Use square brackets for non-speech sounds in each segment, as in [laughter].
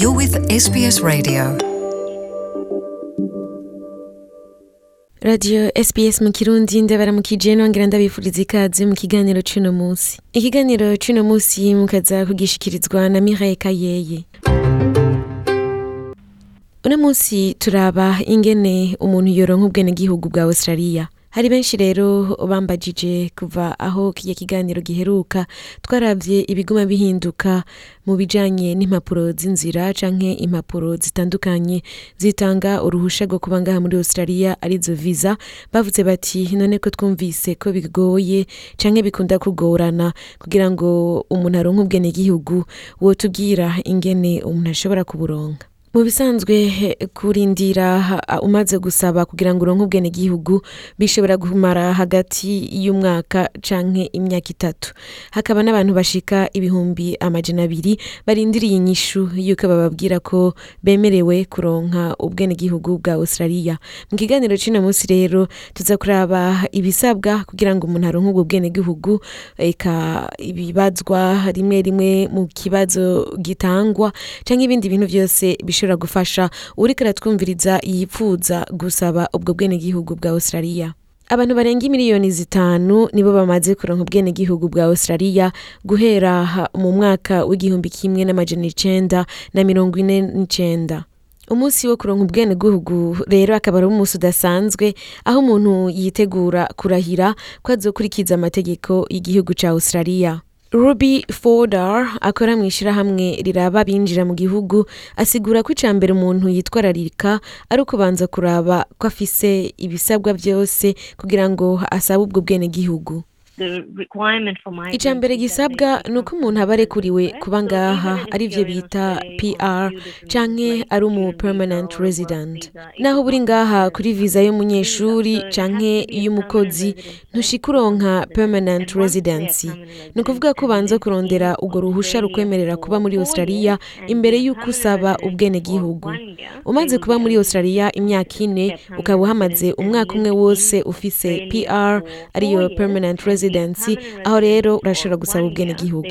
You're with SBS Radio. radiyo sps mu kirundi ndabaramukije nongera ndabifuriza ikaze mu kiganiro c'uno munsi. Ikiganiro c'uno munsi mukaza kugishikirizwa na miraye kayeye. Uno munsi turaba ingene umuntu yoronka ubwenegihugu bwa australia. Hari benshi rero bambajije kuva aho kirya kiganiro giheruka. Twaravye ibiguma bihinduka mu bijanye n'impapuro z'inzira canke impapuro zitandukanye zitanga uruhusha rwo kuba ngaha muri australia ari zo visa. Bavuze bati none ko twumvise ko bigoye canke bikunda kugorana kugira ngo umuntu aronke ubwenegihugu wotubwira ingene umuntu ashobora kuburonka. Mu bisanzwe kurindira umaze gusaba kugira ngo uronke ubwenegihugu bishobora kumara hagati y'umwaka canke imyaka itatu. Hakaba n'abantu bashika ibihumbi amajana abiri barindiriye inyishu yuko bababwira ko bemerewe kuronka ubwenegihugu bwa australia. Mu kiganiro c'uno munsi rero tuza kuraba ibisabwa kugira ngo umuntu aronke ubwo bwenegihugu eka ibibazwa rimwe rimwe mu kibazo gitangwa canke ibindi bintu vyose bishobora gufasha uriko aratwumviriza yipfuza gusaba ubwo bwenegihugu bwa australia. Abantu barenga imiliyoni zitanu nibo bamaze kuronka ubwenegihugu bwa australia guhera mu mwaka w'igihumbi kimwe n'amajana icenda na mirongo ine n'icenda. Umunsi wo kuronka ubwenegihugu rero akaba ari umunsi udasanzwe aho umuntu yitegura kurahira ko azokurikiza amategeko y'igihugu ca australia. Ruby fordar akora mu ishirahamwe riraba binjira mu gihugu asigura ko ica mbere umuntu yitwararika ari ukubanza kuraba ko afise ibisabwa vyose kugira ngo asabe ubwo bwenegihugu. Icya mbere gisabwa ni uko umuntu aba arekuriwe kuba ngaha arivyo bita pr canke ari umu permanent resident. Naho buri ngaha kuri viza y'umunyeshuri canke y'umukozi ntushika uronka permanent residency. Ni ukuvuga ko ubanza kurondera urwo ruhusha rukwemerera kuba muri australia imbere y'uko usaba ubwenegihugu. Umaze kuba muri australia imyaka ine ukaba uhamaze umwaka umwe wose ufise pr ariyo permanent residency aho rero urashobora gusaba ubwenegihugu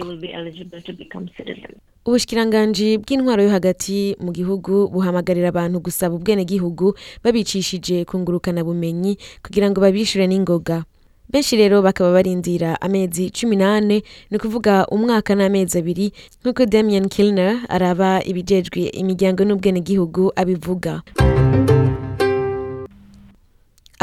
ubushikiranganji bw'intwaro yo hagati mu gihugu buhamagarira abantu gusaba ubwenegihugu babicishije ku ngurukanabumenyi kugira ngo babishure n'ingoga. Benshi rero bakaba barindira amezi cumi n'ane ni ukuvuga umwaka n'amezi abiri nk'uko damien kilner araba ibijejwe imiryango n'ubwenegihugu abivuga.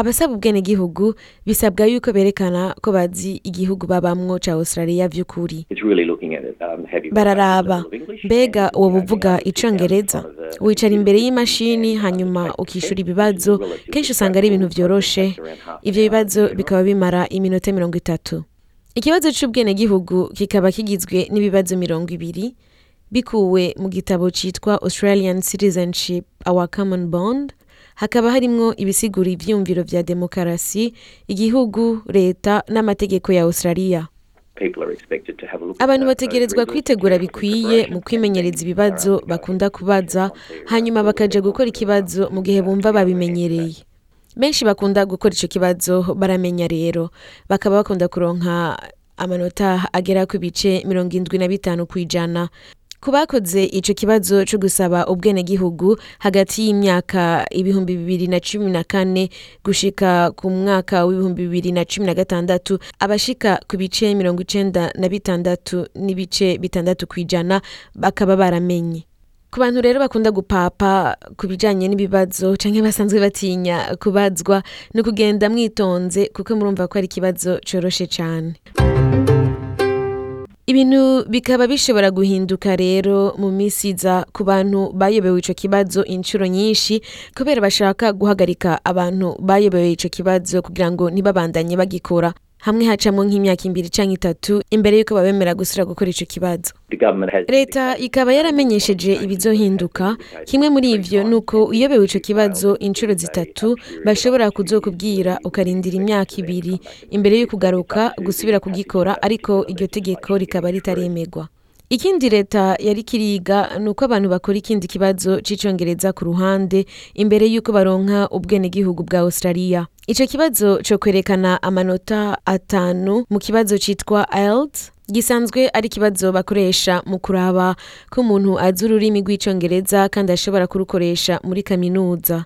Abasaba ubwenegihugu bisabwa yuko berekana ko bazi igihugu babamwo ca australia vy'ukuri. Um, bararaba. Mbega woba uvuga icongereza. Wicara imbere y'imashini hanyuma ukishura ibibazo. Kenshi usanga ari ibintu vyoroshe. Ivyo bibazo bikaba bimara iminota mirongo itatu. Ikibazo c'ubwenegihugu kikaba kigizwe n'ibibazo mirongo ibiri. Bikuwe mu gitabo citwa australian citizenship our common bond. Hakaba harimwo ibisigura ivyumviro vya demokarasi igihugu leta n'amategeko ya australia. Abantu bategerezwa kwitegura bikwiye mu kwimenyereza ibibazo bakunda kubaza hanyuma bakaja gukora ikibazo mu gihe bumva babimenyereye. Benshi bakunda gukora ico kibazo baramenya rero. Bakaba bakunda kuronka amanota agera ku bice mirongo indwi na bitanu kw'ijana. Ku bakoze ico kibazo co gusaba ubwenegihugu hagati y'imyaka ibihumbi bibiri na cumi na kane gushika ku mwaka w'ibihumbi bibiri na cumi na gatandatu abashika ku bice mirongo icenda na bitandatu n'ibice bitandatu kw'ijana bakaba baramenye. Ku bantu rero bakunda gupapa ku bijanye n'ibibazo canke basanzwe batinya kubazwa ni ukugenda mwitonze kuko murumva ko ari ikibazo coroshe cane. Ibintu bikaba bishobora guhinduka rero mu minsi iza ku bantu bayobewe ico kibazo inshuro nyinshi kubera bashaka guhagarika abantu bayobewe ico kibazo kugira ngo ntibabandanye bagikora. Hamwe hacamwo nk'imyaka ibiri canke itatu imbere y'uko babemera gusubira gukora ico kibazo. Leta ikaba yaramenyesheje ibizohinduka. Kimwe muri ivyo ni uko uyobewe ico kibazo inshuro zitatu bashobora kuzokubwira ukarindira imyaka ibiri. Imbere yo kugaruka gusubira kugikora ariko iryo tegeko rikaba ritaremerwa ikindi leta yari kiriga ni uko abantu bakora ikindi kibazo c'icongereza ku ruhande imbere y'uko baronka ubwenegihugu bwa australia. Ico kibazo co kwerekana amanota atanu mu kibazo citwa IELTS gisanzwe ari ikibazo bakoresha mu kuraba ko umuntu azi ururimi rw'icongereza kandi ashobora kurukoresha muri kaminuza.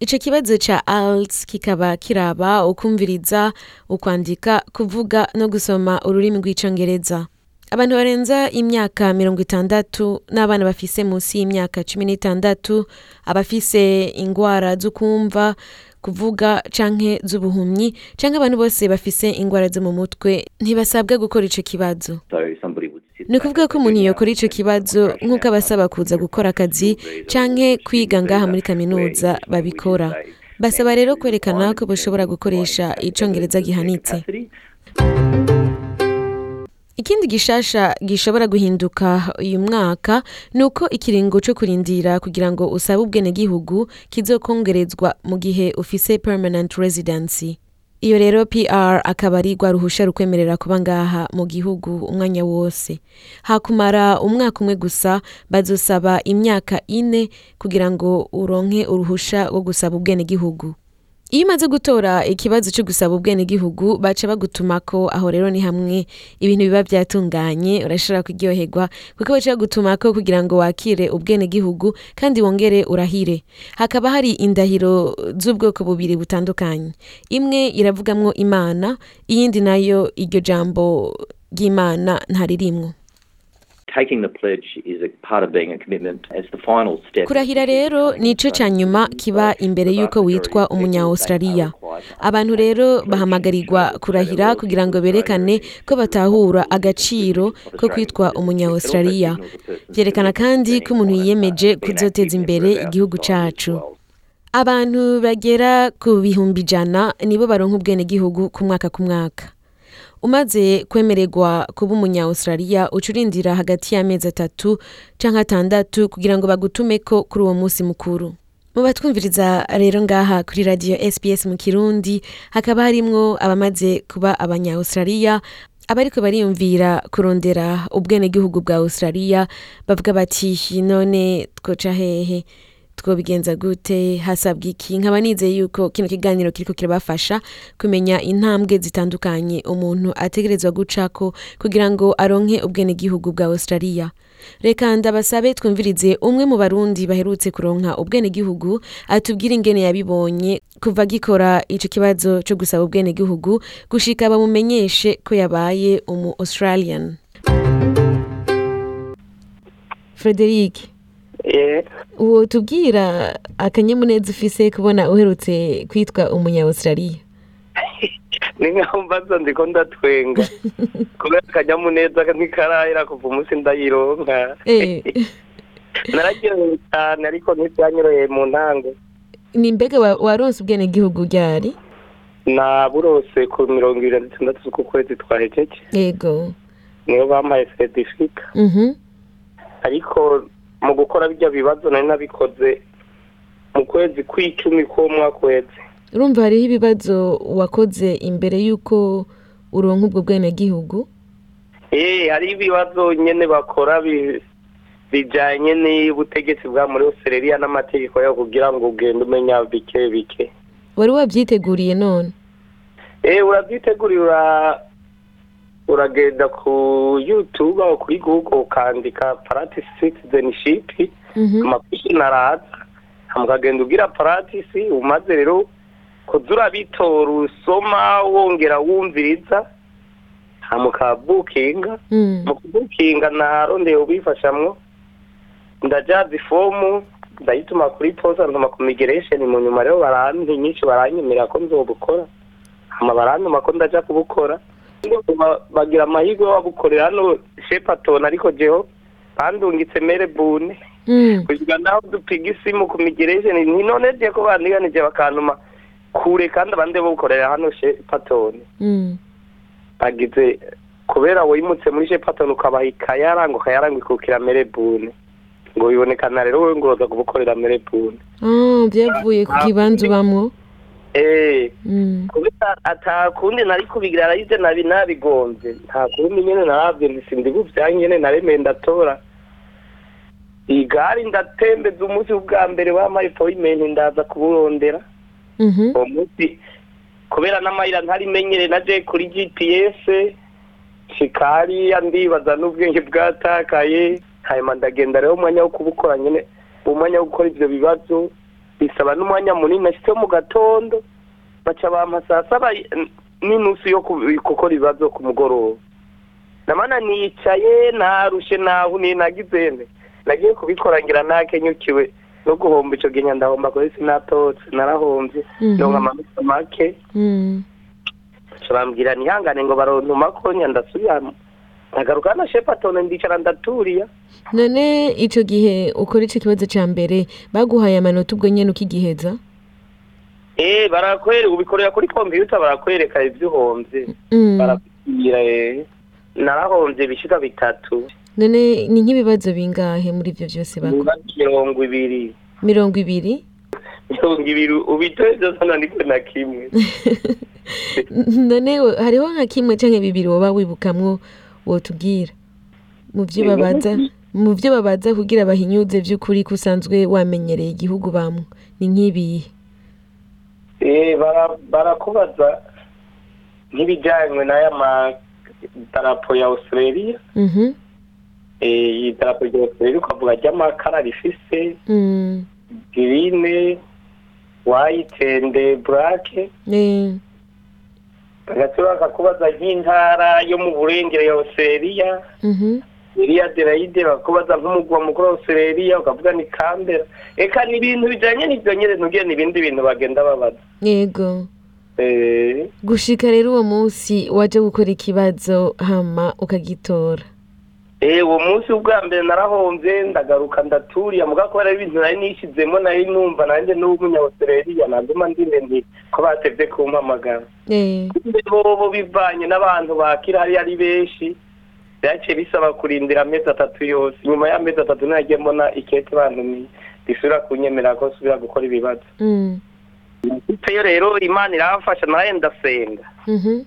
Ico kibazo ca IELTS kikaba kiraba ukumviriza ukwandika kuvuga no gusoma ururimi rw'icongereza. Abantu barenza imyaka mirongo itandatu n'abana bafise munsi y'imyaka cumi n'itandatu abafise ingwara z'ukumva kuvuga canke z'ubuhumyi canke abantu bose bafise ingwara zo mu mutwe ntibasabwa gukora ico kibazo ni ukuvuga ko umuntu yokora ico kibazo nk'uko abasaba kuza gukora akazi canke kwiga ngaha muri kaminuza babikora basaba rero kwerekana ko bashobora gukoresha icongereza gihanitse. Ikindi gishasha gishobora guhinduka uyu mwaka ni uko ikiringo co kurindira kugira ngo usabe ubwenegihugu kizokongerezwa mu gihe ufise permanent residency. Iyo rero pr akaba ari rwa ruhusha rukwemerera kuba ngaha mu gihugu umwanya wose. Hakumara umwaka umwe gusa bazosaba imyaka ine kugira ngo uronke uruhusha rwo gusaba ubwenegihugu. Iyo umaze gutora ikibazo cyo gusaba ubwenegihugu baca bagutumako aho rero ni hamwe ibintu biba byatunganye urashobora kuryoherwa. Kuko baca bagutumako kugira ngo wakire ubwenegihugu kandi wongere urahire. Hakaba hari indahiro z'ubwoko bubiri butandukanye. Imwe iravugamwo imana iyindi na yo iryo jambo ry'imana ntaririmwo kurahira rero nico ca nyuma kiba imbere y'uko witwa umunya-australia abantu rero bahamagarirwa kurahira kugira ngo berekane ko batahura agaciro ko kwitwa umunya-australia vyerekana kandi ko umuntu yiyemeje kuzoteza imbere igihugu cacu. Abantu bagera ku bihumbi ijana nibo baronka ubwenegihugu ku mwaka ku mwaka. Umaze kwemererwa kuba umunya-australia uca urindira hagati y'amezi atatu canke atandatu kugira ngo bagutumeko kuri uwo munsi mukuru. Mu batwumviriza rero ngaha kuri radio sbs mu kirundi hakaba harimwo abamaze kuba abanya-australia abariko bariyumvira kurondera ubwenegihugu bwa australia bavuga bati none twoca hehe. Twobigenza gute hasabwa iki? Nkaba nizeye yuko kino kiganiro kiriko kirabafasha kumenya intambwe zitandukanye umuntu ategerezwa gucako kugira ngo aronke ubwenegihugu bwa australia. Reka ndabasabe twumvirize umwe mu barundi baherutse kuronka ubwenegihugu atubwire ingene yabibonye kuva gikora ico kibazo co gusaba ubwenegihugu gushika bamumenyeshe ko yabaye umu australian. Frederic. Uwo tubwira akanyamuneza ufise kubona uherutse kwitwa umunya-australia [laughs] ni nkaho mbaza ndiko ndatwenga. [laughs] Kubera akanyamuneza ntikarahera kuva umunsi ndayironka. Eh, [laughs] nararyohewe cyane ariko ntibyanyoroheye mu ntango. Ni mbega wa- waronse ubwenegihugu ryari? Naburose ku mirongo ibiri na zitandatu z'uku kwezi twahejeje. Yego. Niyo bampaye seritifika Mhm. ariko mu gukora bijya bibazo nari nabikoze mu kwezi kw'icumi k'uwo mwaka uheze urumva hariho ibibazo wakoze imbere y'uko uronka ubwo bwenegihugu? Eh, hari ibibazo nyene bakora bi- bijanye n'ubutegetsi bwa muri Australia n'amategeko yaho kugira ngo ugende umenya bike bike. Wari wabyiteguriye none? Eh urabyitegurira ura- uragenda ku YouTube aho kuri Google ukandika parati citizenship Mhm. amakwishini araza hama ukagenda ugira paratisi umaze rero kuza urabitora usoma wongera wumviriza hama ukabukinga Mm. mu kubukinga narondeye ubifashamwo ndajaza ifomu ndayituma kuri posa ntuma ku migration mu nyuma rero baranti nyinshi baranyemera ko nzobukora hama barantuma ko ndaja kubukora bagira amahirwe babukorera hano shepaton ariko jeho bandungitse merebune Mm. kugira naho dupiga isimu ku migration nti none je ko bandiganije bakantuma kure kandi abandi bukorera hano shepaton Mm. bagize kubera wimutse muri shepaton ukabaha ikayaranga ukayaranga ikukira merebune ngo bibonekana rero wowe ngo uza kubukorera merebune Ah, byavuye ku kibanza ubamwo Mm. Kubera atakundi nari kubigira arayize nabi nabigonze. Nta kundi nyene naravye ndisi ndibuvya nyene naremeye ndatora. Igari ndatembeza umunsi bwa mbere w'ama appointment ndaza kuburondera. Mhm. uwo munsi kubera n'amayira ntarimenyere naje kuri gps shikariya ndibaza n'ubwenge bwatakaye. Hanyuma ndagenda rero umwanya wo kubukora nyene umwanya wo gukora ivyo bibazo. Bisaba n'umwanya munini nashitseho mu gatondo baca bampa saa saba n'inusu yo gukora ibibazo ku mugoroba. Namana nicaye narushe nahuniye nagizene nagiye kubikora ngira nakenyukiwe no guhomba ico gihe ndahomba kuri sinatotse narahomvye. Mhm. ndonka amanota make. Mm. baca bambwira nihangane ngo barontuma ko ndasubira nkagaruka na shepatone ndicara ndaturiya. None ico gihe ukora ico kibazo ca mbere baguhaye amanota ubwo nyene ukigiheza? Eh barakwereka ubikorera kuri kompiyuta barakwereka ivyo uhomvye. Mm. barakubwira eh narahomvye bishika bitatu. None ni nk'ibibazo bingahe muri ivyo vyose bako ibibazo mirongo ibiri. Mirongo ibiri? Mirongo ibiri ubitoye vyose nandikwe na kimwe. [laughs] None hariho nka kimwe canke bibiri woba wibukamwo wotubwira mu vyo babaza kugira bahinyuze vy'ukuri ko usanzwe wamenyereye igihugu bamwe. Ni nk'ibihe eh bara- barakubaza nk'ibijanywe n'aya madarapo ya australia. Mhm. eh idarapo rya australia ukavuga ry'amakara rifise Mm. girine white and hagati bakakubaza nk'intara yo mu burengero ya australia. Mhm. iriya derayide bakubaza nk'umugwa mukuru wa australia ukavuga ni kambera eka ni ibintu bijanye n'ivyo nyene ntugire n'ibindi bintu bagenda babaza. Yego. Eh. Gushika rero uwo munsi waje gukora ikibazo hama ukagitora. Uwo munsi ubwa mbere narahomvye ndagaruka ndaturiya muga kubera ibintu nari nishizemo nari numva nanjye n'umunyaustraliya naguma ndinde nti ko batevye kumpamagara Eh. bobo bivanye n'abantu bakira hari ari benshi vyaciye bisaba kurindira amezi atatu yose nyuma y'amezi atatu nagiye mbona ikete bantumiye risubira kunyemera ko subira gukora ibibazo Mm. iteyo rero imana iramfasha naye ndasenga Mhm.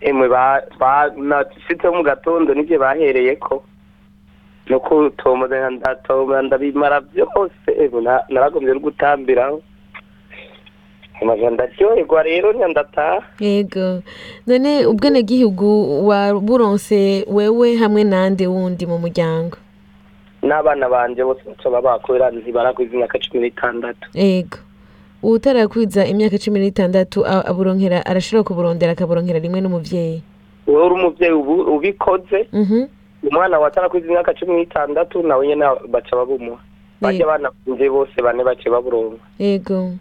emwe ba- ba- nashitseho mu gatondo nivyo bahereyeko no kutomora ndatomora ndabimara na- naragombye no gutambiraho. Ndaryoherwa rero ndataha yego. None ubwenegihugu waburonse wewe hamwe nande wundi mu muryango? N'abana banje bose baba kubera ntibarakwiza imyaka cumi n'itandatu. Yego. Utarakwiza imyaka cumi n'itandatu aburonkera arashobora kuburondera akaburonkera rimwe n'umuvyeyi wowe uri umuvyeyi ubu- ubikoze? Mhm. Umwana wa atarakwiza imyaka cumi n'itandatu nawe nyene baca babumuha abana banje bose bane bace baburonka yego.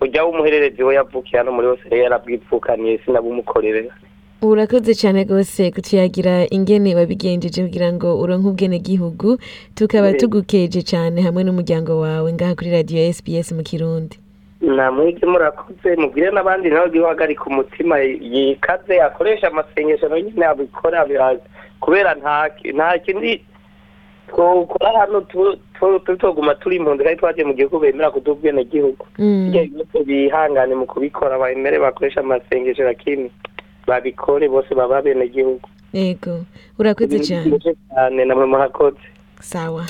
Ujya w'umuhererezi we yavukiye hano muri hose yarabwipfukaniye sinabumukorera urakoze cyane rwose kutuyagira ingene wabigenjeje kugira ngo uronke ubwenegihugu. Tukaba Yego. tugukeje cyane hamwe n'umuryango wawe. Ngaha kuri radiyo sbs mu kirundi. Namwebwe murakoze mubwire n'abandi nawe gihagarika umutima yikaze akoresha amasengesho nawe nyine abikora biraza. Kubera nta kindi twokora hano tu- tu- tutoguma turi impunzi kandi twaje mu gihugu bemera kuduha ubwenegihugu. Mm. Yose bihangane mu kubikora bemere bakoresha amasengesho lakini babikore bose baba benegihugu yego. Urakoze cyane. cyane namwe murakoze sawa.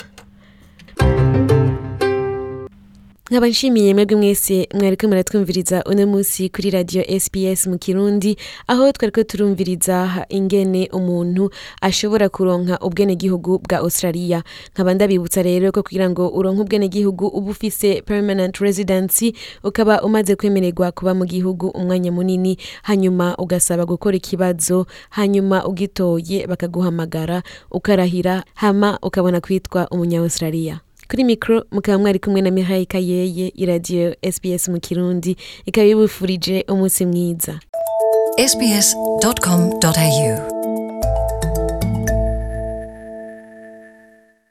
Nkaba nshimiye mwebwe mwese mwariko muratwumviriza uno munsi kuri radiyo sbs mu kirundi aho twariko turumviriza ingene umuntu ashobora kuronka ubwenegihugu bwa australia. Nkaba ndabibutsa rero ko kugira ngo uronke ubwenegihugu uba ufise permanent residency ukaba umaze kwemererwa kuba mu gihugu umwanya munini hanyuma ugasaba gukora ikibazo hanyuma ugitoye bakaguhamagara ukarahira hama ukabona kwitwa umunya australia. Kuri mikoro mukaba mwari kumwe na mihaye kayeye iradiyo sbs mu kirundi ikaba ibifurije umunsi mwiza.